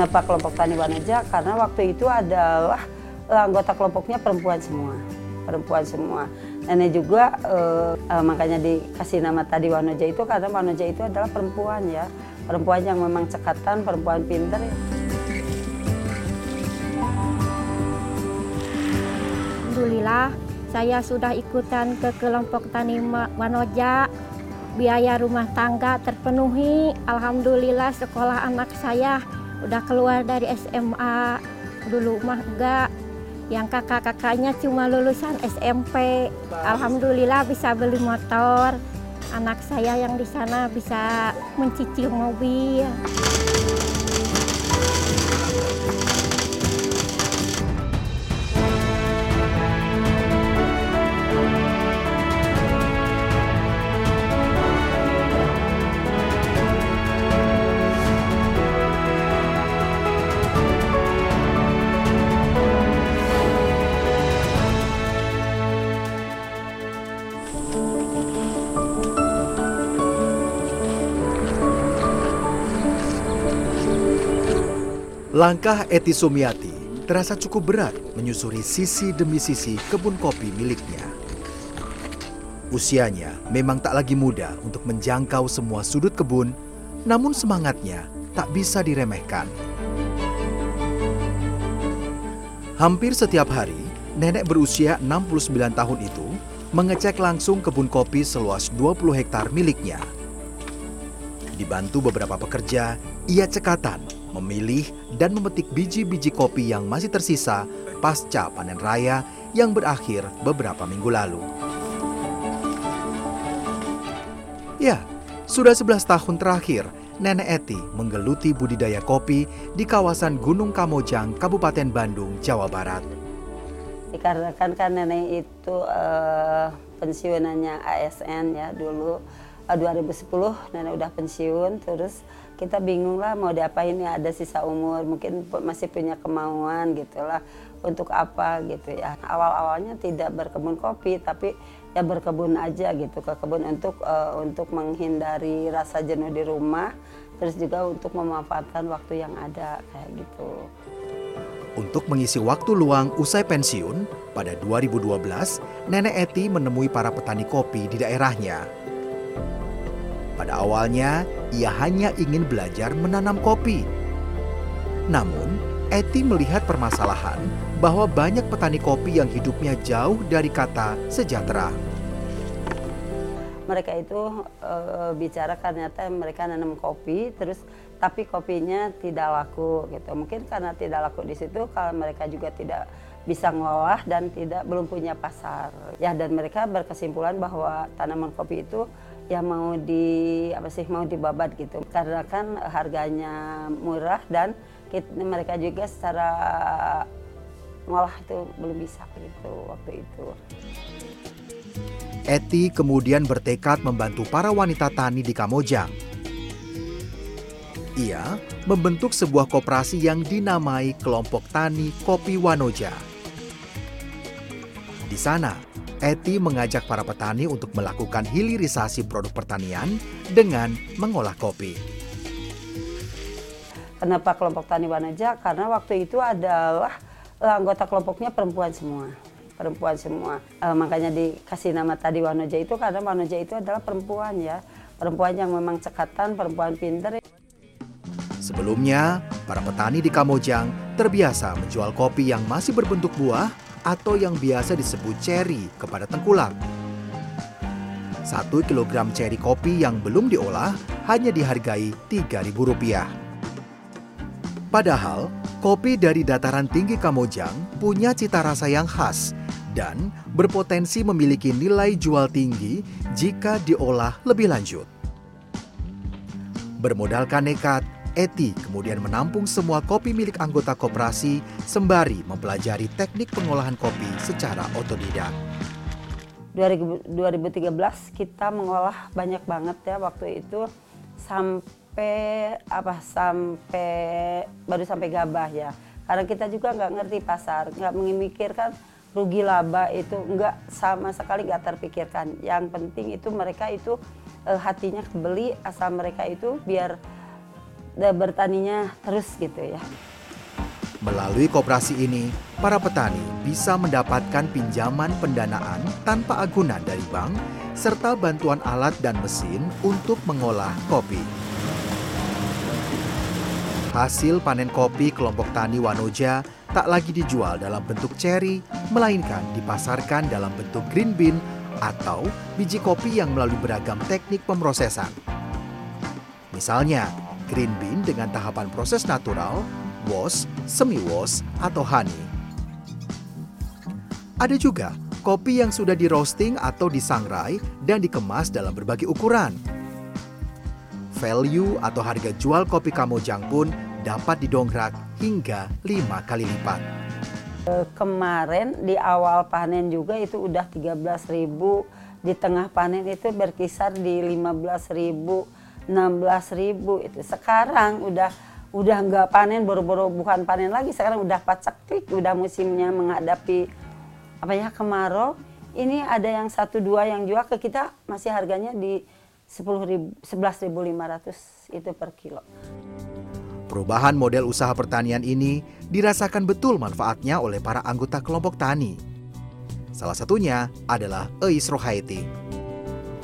Kenapa kelompok Tani Wanaja? Karena waktu itu adalah anggota kelompoknya perempuan semua, perempuan semua. Nenek juga eh, eh, makanya dikasih nama tadi Wanoja itu karena Wanoja itu adalah perempuan ya, perempuan yang memang cekatan, perempuan pinter. Ya. Alhamdulillah saya sudah ikutan ke kelompok tani Wanoja. Biaya rumah tangga terpenuhi. Alhamdulillah sekolah anak saya udah keluar dari SMA. Dulu mah enggak. Yang kakak-kakaknya cuma lulusan SMP. Alhamdulillah bisa beli motor. Anak saya yang di sana bisa mencicil mobil. Langkah Eti Sumiati terasa cukup berat menyusuri sisi demi sisi kebun kopi miliknya. Usianya memang tak lagi muda untuk menjangkau semua sudut kebun, namun semangatnya tak bisa diremehkan. Hampir setiap hari, nenek berusia 69 tahun itu mengecek langsung kebun kopi seluas 20 hektar miliknya. Dibantu beberapa pekerja, ia cekatan memilih dan memetik biji-biji kopi yang masih tersisa pasca panen raya yang berakhir beberapa minggu lalu. Ya, sudah 11 tahun terakhir Nenek Eti menggeluti budidaya kopi di kawasan Gunung Kamojang, Kabupaten Bandung, Jawa Barat. Dikarenakan kan nenek itu uh, pensiunannya ASN ya dulu uh, eh, 2010 nenek udah pensiun terus kita bingung lah mau diapain ya ada sisa umur mungkin masih punya kemauan gitulah untuk apa gitu ya awal-awalnya tidak berkebun kopi tapi ya berkebun aja gitu ke kebun untuk uh, untuk menghindari rasa jenuh di rumah terus juga untuk memanfaatkan waktu yang ada kayak gitu. Untuk mengisi waktu luang usai pensiun, pada 2012, Nenek Eti menemui para petani kopi di daerahnya. Pada awalnya, ia hanya ingin belajar menanam kopi. Namun, Eti melihat permasalahan bahwa banyak petani kopi yang hidupnya jauh dari kata sejahtera. Mereka itu e, bicara ternyata mereka nanam kopi, terus tapi kopinya tidak laku gitu. Mungkin karena tidak laku di situ, kalau mereka juga tidak bisa ngolah dan tidak belum punya pasar. Ya dan mereka berkesimpulan bahwa tanaman kopi itu ya mau di apa sih mau dibabat gitu karena kan harganya murah dan kita, mereka juga secara ngolah itu belum bisa gitu waktu itu. Eti kemudian bertekad membantu para wanita tani di Kamojang. Ia membentuk sebuah koperasi yang dinamai Kelompok Tani Kopi Wanoja. Di sana, Eti mengajak para petani untuk melakukan hilirisasi produk pertanian dengan mengolah kopi. Kenapa kelompok tani Wanaja? Karena waktu itu adalah eh, anggota kelompoknya perempuan semua. Perempuan semua. E, makanya dikasih nama tadi Wanoja itu karena Wanoja itu adalah perempuan ya. Perempuan yang memang cekatan, perempuan pinter. Sebelumnya, para petani di Kamojang terbiasa menjual kopi yang masih berbentuk buah atau yang biasa disebut cherry kepada tengkulak. Satu kilogram cherry kopi yang belum diolah hanya dihargai Rp3.000. Padahal, kopi dari dataran tinggi Kamojang punya cita rasa yang khas dan berpotensi memiliki nilai jual tinggi jika diolah lebih lanjut. Bermodalkan nekat, Eti kemudian menampung semua kopi milik anggota koperasi sembari mempelajari teknik pengolahan kopi secara otodidak. 2013 kita mengolah banyak banget ya waktu itu sampai apa sampai baru sampai gabah ya karena kita juga nggak ngerti pasar nggak memikirkan rugi laba itu nggak sama sekali nggak terpikirkan yang penting itu mereka itu eh, hatinya beli asal mereka itu biar bertaninya terus gitu ya. Melalui koperasi ini, para petani bisa mendapatkan pinjaman pendanaan tanpa agunan dari bank serta bantuan alat dan mesin untuk mengolah kopi. Hasil panen kopi kelompok tani Wanoja tak lagi dijual dalam bentuk cherry, melainkan dipasarkan dalam bentuk green bean atau biji kopi yang melalui beragam teknik pemrosesan. Misalnya, green bean dengan tahapan proses natural, wash, semi wash, atau honey. Ada juga kopi yang sudah di roasting atau disangrai dan dikemas dalam berbagai ukuran value atau harga jual kopi Kamojang pun dapat didongkrak hingga lima kali lipat. Eh, kemarin di awal panen juga itu udah 13.000, di tengah panen itu berkisar di 15.000, 16.000 itu. Sekarang udah udah nggak panen baru-baru bukan panen lagi sekarang udah paceklik udah musimnya menghadapi apa ya kemarau ini ada yang satu dua yang jual ke kita masih harganya di 11.500 itu per kilo. Perubahan model usaha pertanian ini dirasakan betul manfaatnya oleh para anggota kelompok tani. Salah satunya adalah Eis Rohaiti.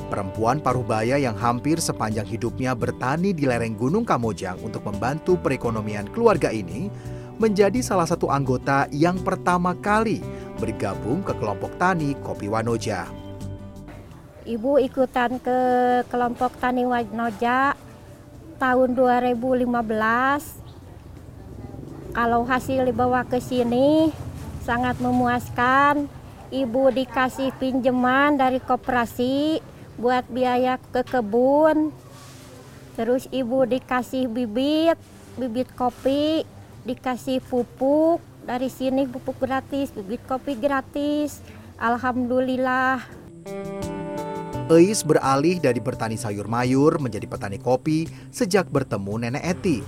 Perempuan paruh baya yang hampir sepanjang hidupnya bertani di lereng Gunung Kamojang untuk membantu perekonomian keluarga ini menjadi salah satu anggota yang pertama kali bergabung ke kelompok tani Kopi Wanoja. Ibu ikutan ke kelompok Tani Wanoja tahun 2015. Kalau hasil dibawa ke sini sangat memuaskan. Ibu dikasih pinjaman dari koperasi buat biaya ke kebun. Terus ibu dikasih bibit, bibit kopi, dikasih pupuk. Dari sini pupuk gratis, bibit kopi gratis. Alhamdulillah. Eis beralih dari bertani sayur mayur menjadi petani kopi sejak bertemu nenek Eti.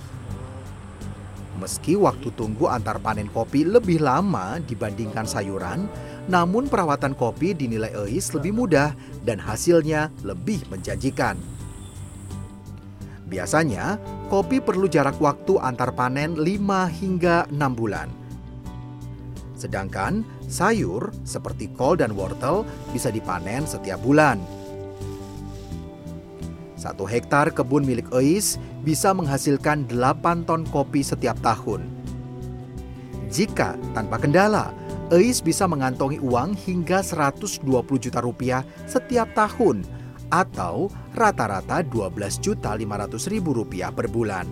Meski waktu tunggu antar panen kopi lebih lama dibandingkan sayuran, namun perawatan kopi dinilai Eis lebih mudah dan hasilnya lebih menjanjikan. Biasanya, kopi perlu jarak waktu antar panen 5 hingga 6 bulan. Sedangkan sayur seperti kol dan wortel bisa dipanen setiap bulan. Satu hektar kebun milik Eis bisa menghasilkan 8 ton kopi setiap tahun. Jika tanpa kendala, Eis bisa mengantongi uang hingga 120 juta rupiah setiap tahun atau rata-rata 12 juta 500 ribu rupiah per bulan.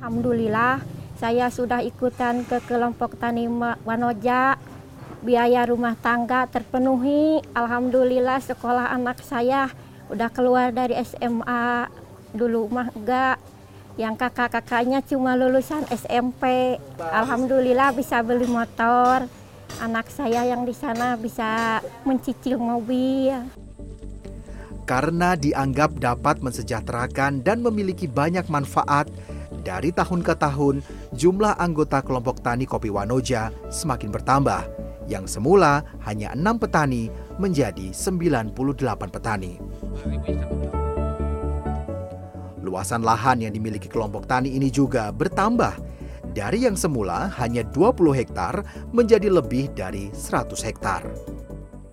Alhamdulillah, saya sudah ikutan ke kelompok tani Wanoja. Biaya rumah tangga terpenuhi. Alhamdulillah sekolah anak saya udah keluar dari SMA dulu mah enggak yang kakak-kakaknya cuma lulusan SMP alhamdulillah bisa beli motor anak saya yang di sana bisa mencicil mobil. Karena dianggap dapat mensejahterakan dan memiliki banyak manfaat dari tahun ke tahun jumlah anggota kelompok tani kopi Wanoja semakin bertambah. Yang semula hanya enam petani menjadi 98 petani. Luasan lahan yang dimiliki kelompok tani ini juga bertambah dari yang semula hanya 20 hektar menjadi lebih dari 100 hektar.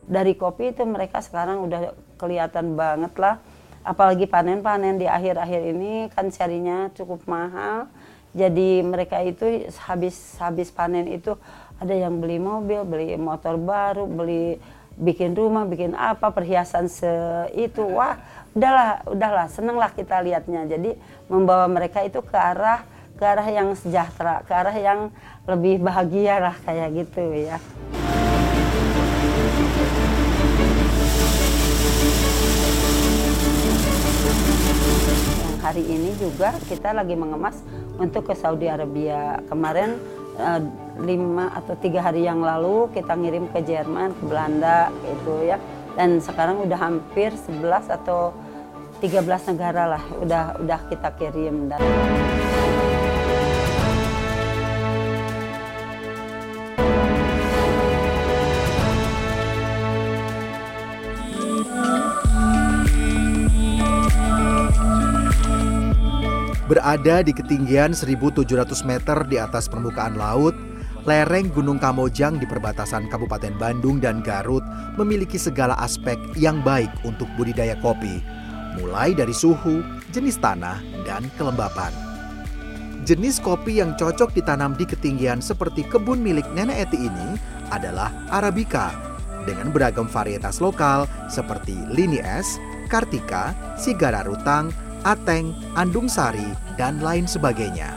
Dari kopi itu mereka sekarang udah kelihatan banget lah. Apalagi panen-panen di akhir-akhir ini kan carinya cukup mahal. Jadi mereka itu habis habis panen itu ada yang beli mobil, beli motor baru, beli bikin rumah, bikin apa, perhiasan se itu. Wah, udahlah, udahlah, senenglah kita lihatnya. Jadi membawa mereka itu ke arah ke arah yang sejahtera, ke arah yang lebih bahagia lah kayak gitu ya. Yang hari ini juga kita lagi mengemas untuk ke Saudi Arabia. Kemarin uh, lima atau tiga hari yang lalu kita ngirim ke Jerman, ke Belanda gitu ya. Dan sekarang udah hampir 11 atau 13 negara lah udah udah kita kirim. Dan... Berada di ketinggian 1700 meter di atas permukaan laut, lereng Gunung Kamojang di perbatasan Kabupaten Bandung dan Garut memiliki segala aspek yang baik untuk budidaya kopi, mulai dari suhu, jenis tanah, dan kelembapan. Jenis kopi yang cocok ditanam di ketinggian seperti kebun milik Nenek Eti ini adalah Arabica dengan beragam varietas lokal seperti Lini Es, Kartika, Sigara Rutang, Ateng, Andung Sari, dan lain sebagainya.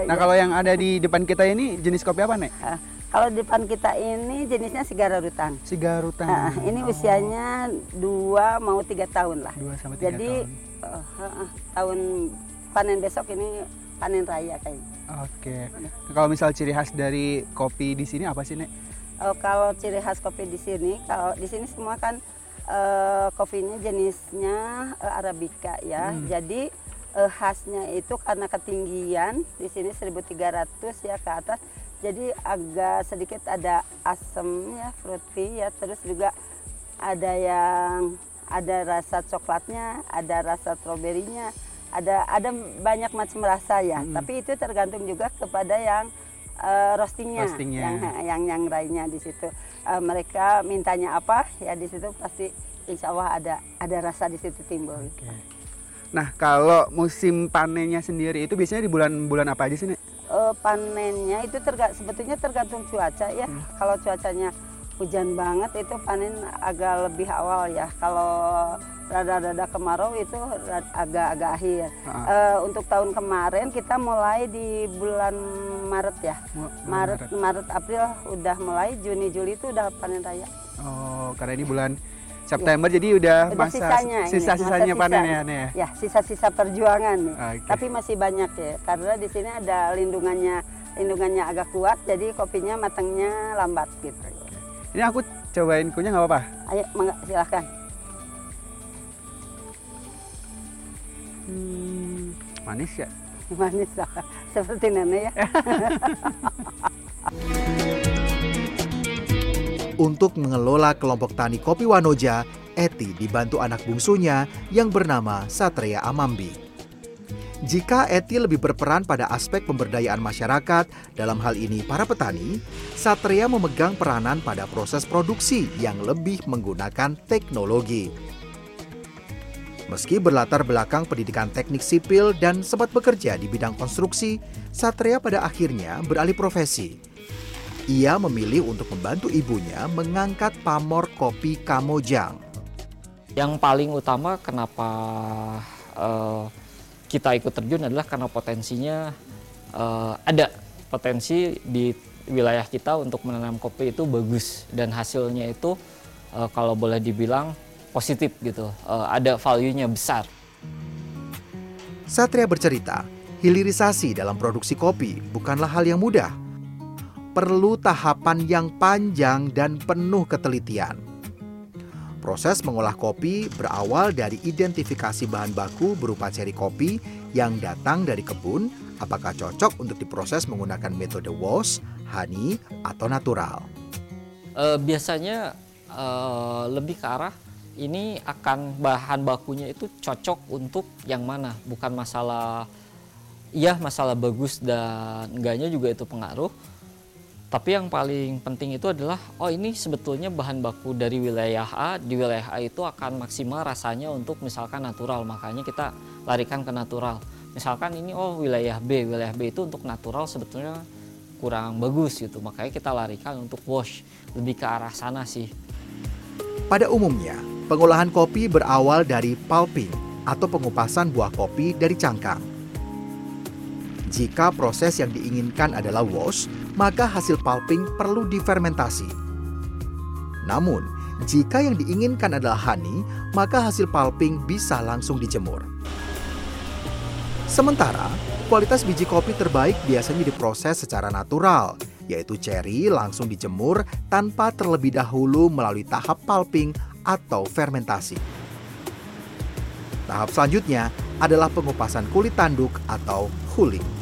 Nah kalau yang ada di depan kita ini jenis kopi apa nek? Ah, kalau di depan kita ini jenisnya sigara rutang. Sigarutan. Ah, ini usianya dua mau tiga tahun lah. Dua sampai tiga Jadi tahun. eh, ah, ah, tahun panen besok ini panen raya kayaknya. Oke. Nah, Kalau misal ciri khas dari kopi di sini apa sih nek? Oh, kalau ciri khas kopi di sini, kalau di sini semua kan eh, kopinya jenisnya eh, arabica ya. Hmm. Jadi eh, khasnya itu karena ketinggian di sini 1300 ya ke atas. Jadi agak sedikit ada asam ya, fruity ya, terus juga ada yang ada rasa coklatnya, ada rasa stroberinya, ada ada banyak macam rasa ya. Hmm. Tapi itu tergantung juga kepada yang eh, roastingnya, Roastingnya. yang yang yang lainnya di situ. Eh, mereka mintanya apa ya di situ pasti insya Allah ada ada rasa di situ timbul. Oke. Nah kalau musim panennya sendiri itu biasanya di bulan-bulan apa aja sih nek? Eh, panennya itu terga, sebetulnya tergantung cuaca ya. Hmm. Kalau cuacanya hujan banget itu panen agak lebih awal ya. Kalau rada-rada kemarau itu agak-agak akhir. Ah. Eh, untuk tahun kemarin kita mulai di bulan Maret ya. Bulan Maret, Maret, April udah mulai, Juni, Juli itu udah panen raya. Oh karena ini bulan September jadi udah, Udah masa sisanya sisa-sisanya masa panen sisa. ya ya? Ya, sisa-sisa perjuangan nih. Oke. Tapi masih banyak ya, karena di sini ada lindungannya, lindungannya agak kuat, jadi kopinya matangnya lambat gitu. Ini aku cobain kunyah nggak apa-apa? Ayo, mangga, silahkan. Hmm, manis ya? Manis lah, seperti nenek ya. Untuk mengelola kelompok tani kopi Wanoja, Eti dibantu anak bungsunya yang bernama Satria Amambi. Jika Eti lebih berperan pada aspek pemberdayaan masyarakat, dalam hal ini para petani, Satria memegang peranan pada proses produksi yang lebih menggunakan teknologi. Meski berlatar belakang pendidikan teknik sipil dan sempat bekerja di bidang konstruksi, Satria pada akhirnya beralih profesi. Ia memilih untuk membantu ibunya mengangkat pamor kopi Kamojang. Yang paling utama kenapa eh, kita ikut terjun adalah karena potensinya eh, ada potensi di wilayah kita untuk menanam kopi itu bagus dan hasilnya itu eh, kalau boleh dibilang positif gitu, Eh, ada value-nya besar. Satria bercerita, hilirisasi dalam produksi kopi bukanlah hal yang mudah. Perlu tahapan yang panjang dan penuh ketelitian. Proses mengolah kopi berawal dari identifikasi bahan baku berupa ceri kopi yang datang dari kebun, apakah cocok untuk diproses menggunakan metode wash, honey, atau natural. Eh, biasanya eh, lebih ke arah ini akan bahan bakunya itu cocok untuk yang mana, bukan masalah iya masalah bagus dan enggaknya juga itu pengaruh. Tapi yang paling penting itu adalah oh ini sebetulnya bahan baku dari wilayah A di wilayah A itu akan maksimal rasanya untuk misalkan natural makanya kita larikan ke natural. Misalkan ini oh wilayah B wilayah B itu untuk natural sebetulnya kurang bagus gitu makanya kita larikan untuk wash lebih ke arah sana sih. Pada umumnya, pengolahan kopi berawal dari pulping atau pengupasan buah kopi dari cangkang. Jika proses yang diinginkan adalah wash, maka hasil pulping perlu difermentasi. Namun, jika yang diinginkan adalah honey, maka hasil pulping bisa langsung dijemur. Sementara, kualitas biji kopi terbaik biasanya diproses secara natural, yaitu ceri langsung dijemur tanpa terlebih dahulu melalui tahap pulping atau fermentasi. Tahap selanjutnya adalah pengupasan kulit tanduk atau huling.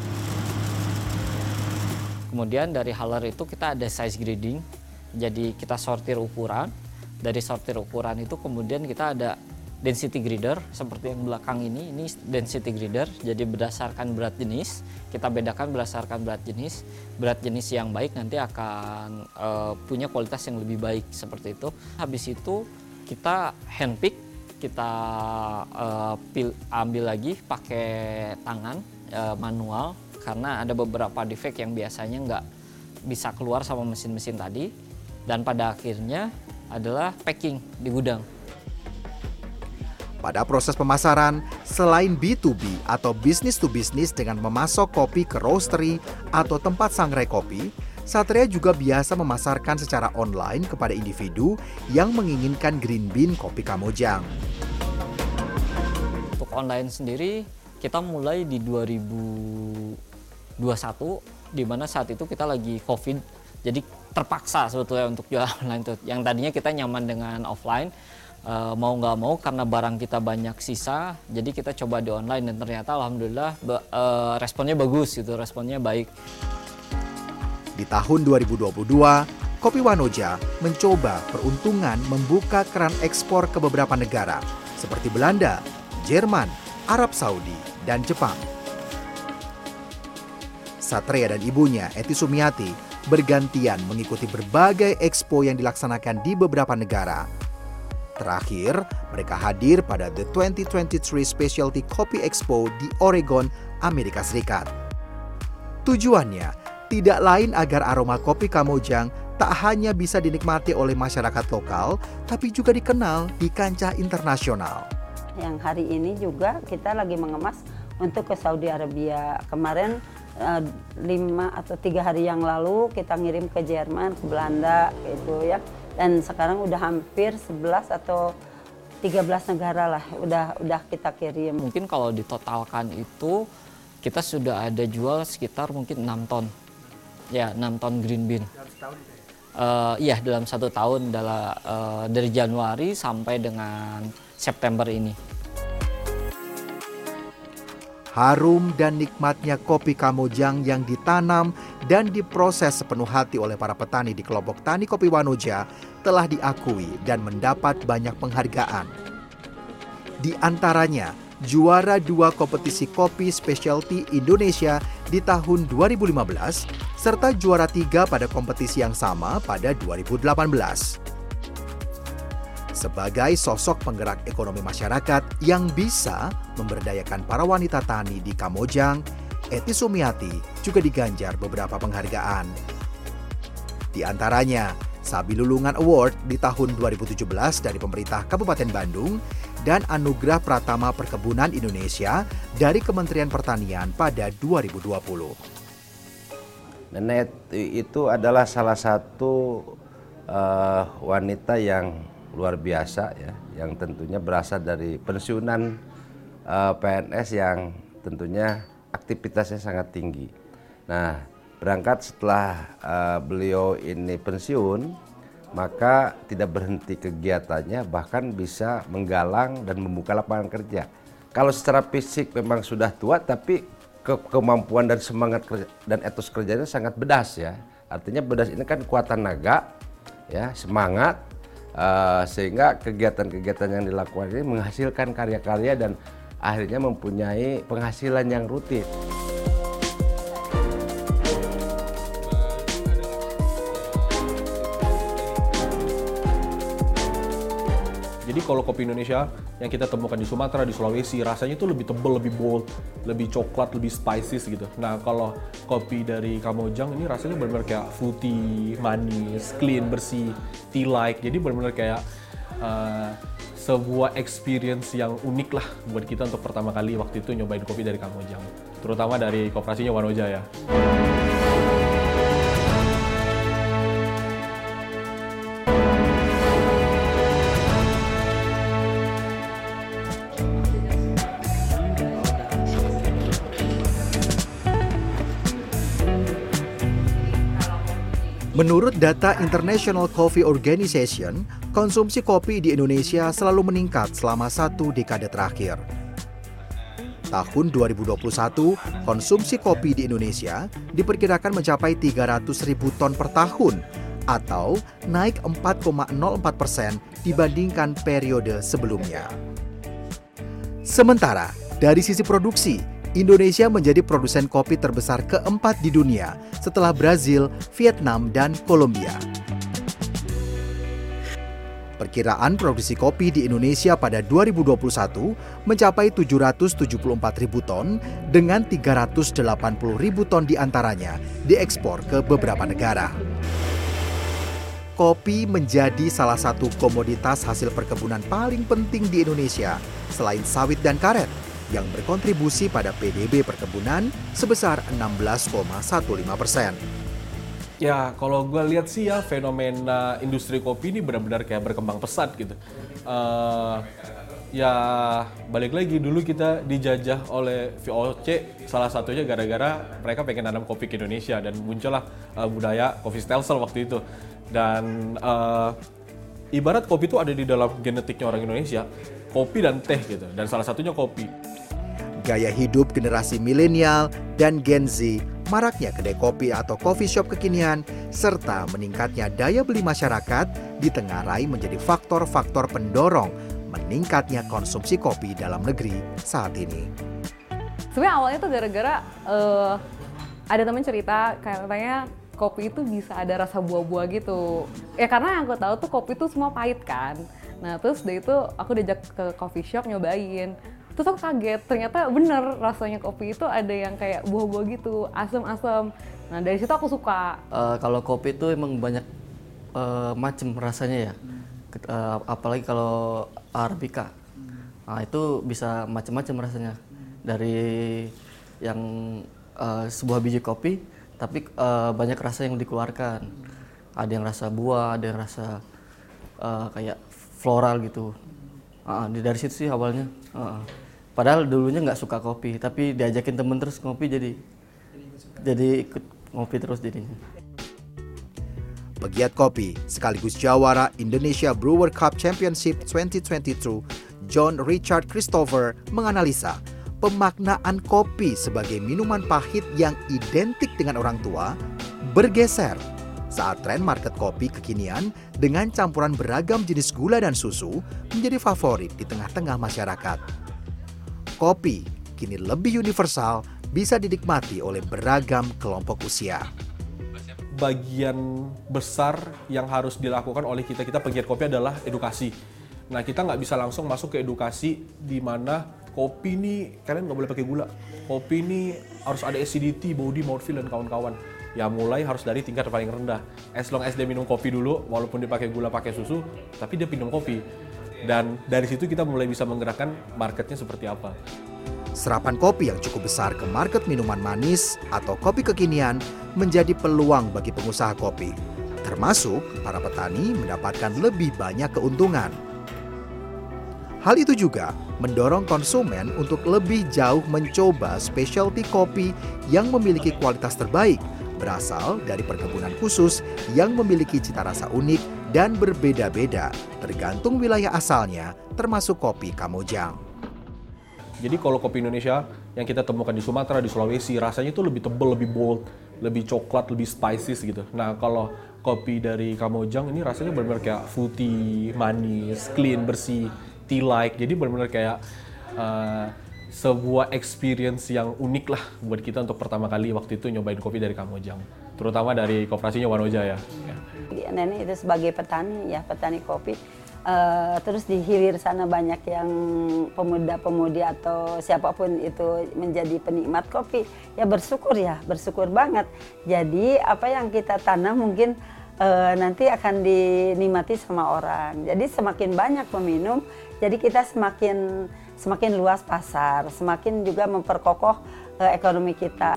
Kemudian dari haler itu kita ada size grading. Jadi kita sortir ukuran. Dari sortir ukuran itu kemudian kita ada density grider seperti yang belakang ini. Ini density grider jadi berdasarkan berat jenis kita bedakan berdasarkan berat jenis. Berat jenis yang baik nanti akan uh, punya kualitas yang lebih baik seperti itu. Habis itu kita handpick kita uh, pil, ambil lagi pakai tangan uh, manual karena ada beberapa defect yang biasanya nggak bisa keluar sama mesin-mesin tadi dan pada akhirnya adalah packing di gudang. Pada proses pemasaran, selain B2B atau bisnis to bisnis dengan memasok kopi ke roastery atau tempat sangrai kopi, Satria juga biasa memasarkan secara online kepada individu yang menginginkan green bean kopi Kamojang. Untuk online sendiri, kita mulai di 2000 di mana saat itu kita lagi covid. Jadi terpaksa sebetulnya untuk jualan online tuh yang tadinya kita nyaman dengan offline uh, mau nggak mau karena barang kita banyak sisa jadi kita coba di online dan ternyata alhamdulillah uh, responnya bagus gitu responnya baik. Di tahun 2022 Kopi Wanoja mencoba peruntungan membuka keran ekspor ke beberapa negara seperti Belanda, Jerman, Arab Saudi, dan Jepang. Satria dan ibunya, Eti Sumiati, bergantian mengikuti berbagai ekspo yang dilaksanakan di beberapa negara Terakhir, mereka hadir pada The 2023 Specialty Coffee Expo di Oregon, Amerika Serikat. Tujuannya tidak lain agar aroma kopi Kamojang tak hanya bisa dinikmati oleh masyarakat lokal, tapi juga dikenal di kancah internasional. Yang hari ini juga kita lagi mengemas untuk ke Saudi Arabia. Kemarin uh, lima atau tiga hari yang lalu kita ngirim ke Jerman, ke Belanda, gitu ya dan sekarang udah hampir 11 atau 13 negara lah udah udah kita kirim. Mungkin kalau ditotalkan itu kita sudah ada jual sekitar mungkin 6 ton. Ya, 6 ton green bean. Uh, Iya, dalam satu tahun dalam, uh, dari Januari sampai dengan September ini. Harum dan nikmatnya kopi Kamojang yang ditanam dan diproses sepenuh hati oleh para petani di kelompok tani kopi Wanoja telah diakui dan mendapat banyak penghargaan. Di antaranya, juara dua kompetisi kopi specialty Indonesia di tahun 2015, serta juara tiga pada kompetisi yang sama pada 2018 sebagai sosok penggerak ekonomi masyarakat yang bisa memberdayakan para wanita tani di Kamojang, Eti Sumiati juga diganjar beberapa penghargaan. Di antaranya, Sabi Lulungan Award di tahun 2017 dari pemerintah Kabupaten Bandung dan Anugerah Pratama Perkebunan Indonesia dari Kementerian Pertanian pada 2020. Nenek itu adalah salah satu uh, wanita yang luar biasa ya, yang tentunya berasal dari pensiunan uh, eh, PNS yang tentunya aktivitasnya sangat tinggi. Nah, berangkat setelah uh, beliau ini pensiun, maka tidak berhenti kegiatannya, bahkan bisa menggalang dan membuka lapangan kerja. Kalau secara fisik memang sudah tua, tapi ke kemampuan dan semangat kerja, dan etos kerjanya sangat bedas ya. Artinya bedas ini kan kuatan naga, ya semangat, uh, sehingga kegiatan-kegiatan yang dilakukan ini menghasilkan karya-karya dan akhirnya mempunyai penghasilan yang rutin. Jadi kalau kopi Indonesia yang kita temukan di Sumatera, di Sulawesi, rasanya itu lebih tebal, lebih bold, lebih coklat, lebih spices gitu. Nah kalau kopi dari Kamojang ini rasanya benar-benar kayak fruity, manis, clean, bersih, tea-like. Jadi benar-benar kayak uh, sebuah experience yang unik lah buat kita untuk pertama kali waktu itu nyobain kopi dari Kamojang. Terutama dari kooperasinya Wanoja ya. Menurut data International Coffee Organization, konsumsi kopi di Indonesia selalu meningkat selama satu dekade terakhir. Tahun 2021, konsumsi kopi di Indonesia diperkirakan mencapai 300 ribu ton per tahun atau naik 4,04 persen dibandingkan periode sebelumnya. Sementara dari sisi produksi, Indonesia menjadi produsen kopi terbesar keempat di dunia setelah Brazil, Vietnam, dan Kolombia. Perkiraan produksi kopi di Indonesia pada 2021 mencapai 774 ribu ton dengan 380 ribu ton di antaranya diekspor ke beberapa negara. Kopi menjadi salah satu komoditas hasil perkebunan paling penting di Indonesia selain sawit dan karet yang berkontribusi pada PDB perkebunan sebesar 16,15 persen. Ya, kalau gue lihat sih ya fenomena industri kopi ini benar-benar kayak berkembang pesat gitu. Uh, ya balik lagi dulu kita dijajah oleh VOC salah satunya gara-gara mereka pengen nanam kopi ke Indonesia dan muncullah uh, budaya kopi stelsel waktu itu. Dan uh, ibarat kopi itu ada di dalam genetiknya orang Indonesia, kopi dan teh gitu. Dan salah satunya kopi. Gaya hidup generasi milenial dan Gen Z maraknya kedai kopi atau coffee shop kekinian, serta meningkatnya daya beli masyarakat ditengarai menjadi faktor-faktor pendorong meningkatnya konsumsi kopi dalam negeri saat ini. Sebenarnya awalnya tuh gara-gara uh, ada temen cerita katanya kopi itu bisa ada rasa buah-buah gitu. Ya karena yang aku tahu tuh kopi itu semua pahit kan. Nah terus dari itu aku diajak ke coffee shop nyobain. Terus aku kaget ternyata bener rasanya kopi itu ada yang kayak buah-buah gitu asam-asam. Nah dari situ aku suka. Uh, kalau kopi itu emang banyak uh, macem rasanya ya. Uh, apalagi kalau arabica. Nah itu bisa macam-macam rasanya. Dari yang uh, sebuah biji kopi tapi uh, banyak rasa yang dikeluarkan. Ada yang rasa buah ada yang rasa uh, kayak floral gitu. Uh, dari situ sih awalnya. Uh, Padahal dulunya nggak suka kopi, tapi diajakin temen terus ngopi jadi jadi ikut ngopi terus jadinya. Pegiat kopi sekaligus jawara Indonesia Brewer Cup Championship 2022, John Richard Christopher menganalisa pemaknaan kopi sebagai minuman pahit yang identik dengan orang tua bergeser saat tren market kopi kekinian dengan campuran beragam jenis gula dan susu menjadi favorit di tengah-tengah masyarakat kopi kini lebih universal bisa dinikmati oleh beragam kelompok usia. Bagian besar yang harus dilakukan oleh kita kita pegiat kopi adalah edukasi. Nah kita nggak bisa langsung masuk ke edukasi di mana kopi ini kalian nggak boleh pakai gula. Kopi ini harus ada acidity, body, mouthfeel dan kawan-kawan. Ya mulai harus dari tingkat paling rendah. As long as dia minum kopi dulu, walaupun dia pakai gula, pakai susu, tapi dia minum kopi dan dari situ kita mulai bisa menggerakkan marketnya seperti apa. Serapan kopi yang cukup besar ke market minuman manis atau kopi kekinian menjadi peluang bagi pengusaha kopi, termasuk para petani mendapatkan lebih banyak keuntungan. Hal itu juga mendorong konsumen untuk lebih jauh mencoba specialty kopi yang memiliki kualitas terbaik berasal dari perkebunan khusus yang memiliki cita rasa unik dan berbeda-beda tergantung wilayah asalnya termasuk kopi Kamojang. Jadi kalau kopi Indonesia yang kita temukan di Sumatera, di Sulawesi, rasanya itu lebih tebal, lebih bold, lebih coklat, lebih spices gitu. Nah kalau kopi dari Kamojang ini rasanya benar-benar kayak fruity, manis, clean, bersih, tea-like. Jadi benar-benar kayak uh, sebuah experience yang unik lah buat kita untuk pertama kali waktu itu nyobain kopi dari Kamojang. Terutama dari kooperasinya Wanoja ya. ya nenek itu sebagai petani ya petani kopi. Uh, terus di hilir sana banyak yang pemuda-pemudi atau siapa pun itu menjadi penikmat kopi. Ya bersyukur ya bersyukur banget. Jadi apa yang kita tanam mungkin uh, nanti akan dinikmati sama orang. Jadi semakin banyak peminum jadi kita semakin semakin luas pasar semakin juga memperkokoh uh, ekonomi kita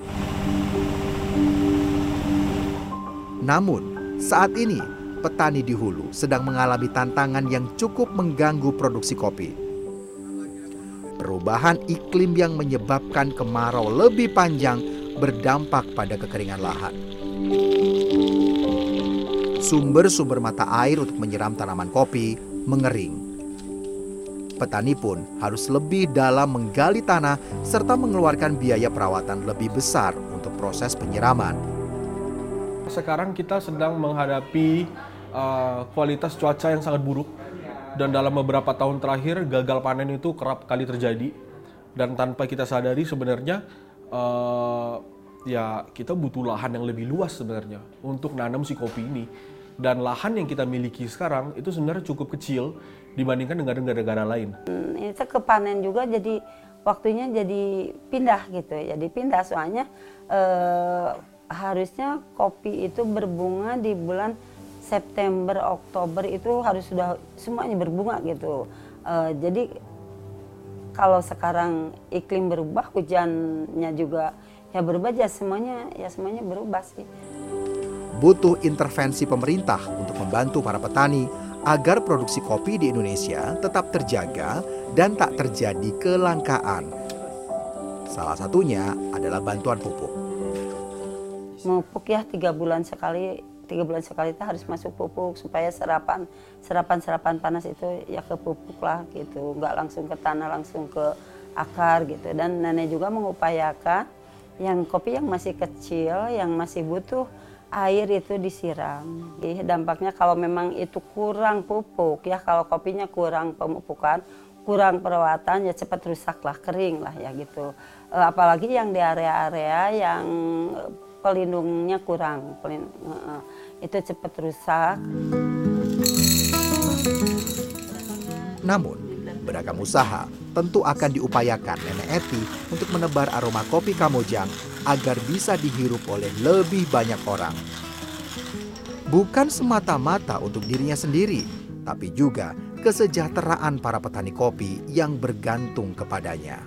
namun saat ini, petani di hulu sedang mengalami tantangan yang cukup mengganggu produksi kopi. Perubahan iklim yang menyebabkan kemarau lebih panjang berdampak pada kekeringan lahan. Sumber-sumber mata air untuk menyiram tanaman kopi mengering. Petani pun harus lebih dalam menggali tanah serta mengeluarkan biaya perawatan lebih besar untuk proses penyiraman. Sekarang kita sedang menghadapi uh, kualitas cuaca yang sangat buruk. Dan dalam beberapa tahun terakhir gagal panen itu kerap kali terjadi. Dan tanpa kita sadari sebenarnya eh, ya kita butuh lahan yang lebih luas sebenarnya untuk nanam si kopi ini dan lahan yang kita miliki sekarang itu sebenarnya cukup kecil dibandingkan dengan negara-negara lain. Hmm, ini kepanen juga jadi waktunya jadi pindah gitu jadi pindah. Soalnya eh, harusnya kopi itu berbunga di bulan September Oktober itu harus sudah semuanya berbunga gitu. Eh, jadi kalau sekarang iklim berubah hujannya juga ya berubah ya semuanya ya semuanya berubah sih Butuh intervensi pemerintah untuk membantu para petani agar produksi kopi di Indonesia tetap terjaga dan tak terjadi kelangkaan. Salah satunya adalah bantuan pupuk. Pupuk ya tiga bulan sekali, tiga bulan sekali itu harus masuk pupuk supaya serapan serapan serapan panas itu ya ke pupuk lah gitu, nggak langsung ke tanah langsung ke akar gitu. Dan nenek juga mengupayakan yang kopi yang masih kecil, yang masih butuh air itu disiram. Jadi dampaknya kalau memang itu kurang pupuk ya, kalau kopinya kurang pemupukan, kurang perawatan ya cepat rusak lah, kering lah ya gitu. Eh, apalagi yang di area-area yang pelindungnya kurang, pelin- eh, eh, itu cepat rusak. Namun, beragam usaha tentu akan diupayakan Nenek Eti untuk menebar aroma kopi Kamojang agar bisa dihirup oleh lebih banyak orang. Bukan semata-mata untuk dirinya sendiri, tapi juga kesejahteraan para petani kopi yang bergantung kepadanya.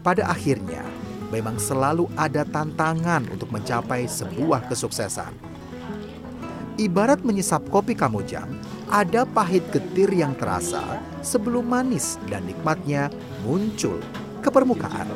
Pada akhirnya, memang selalu ada tantangan untuk mencapai sebuah kesuksesan. Ibarat menyesap kopi kamojang, ada pahit getir yang terasa sebelum manis dan nikmatnya muncul ke permukaan.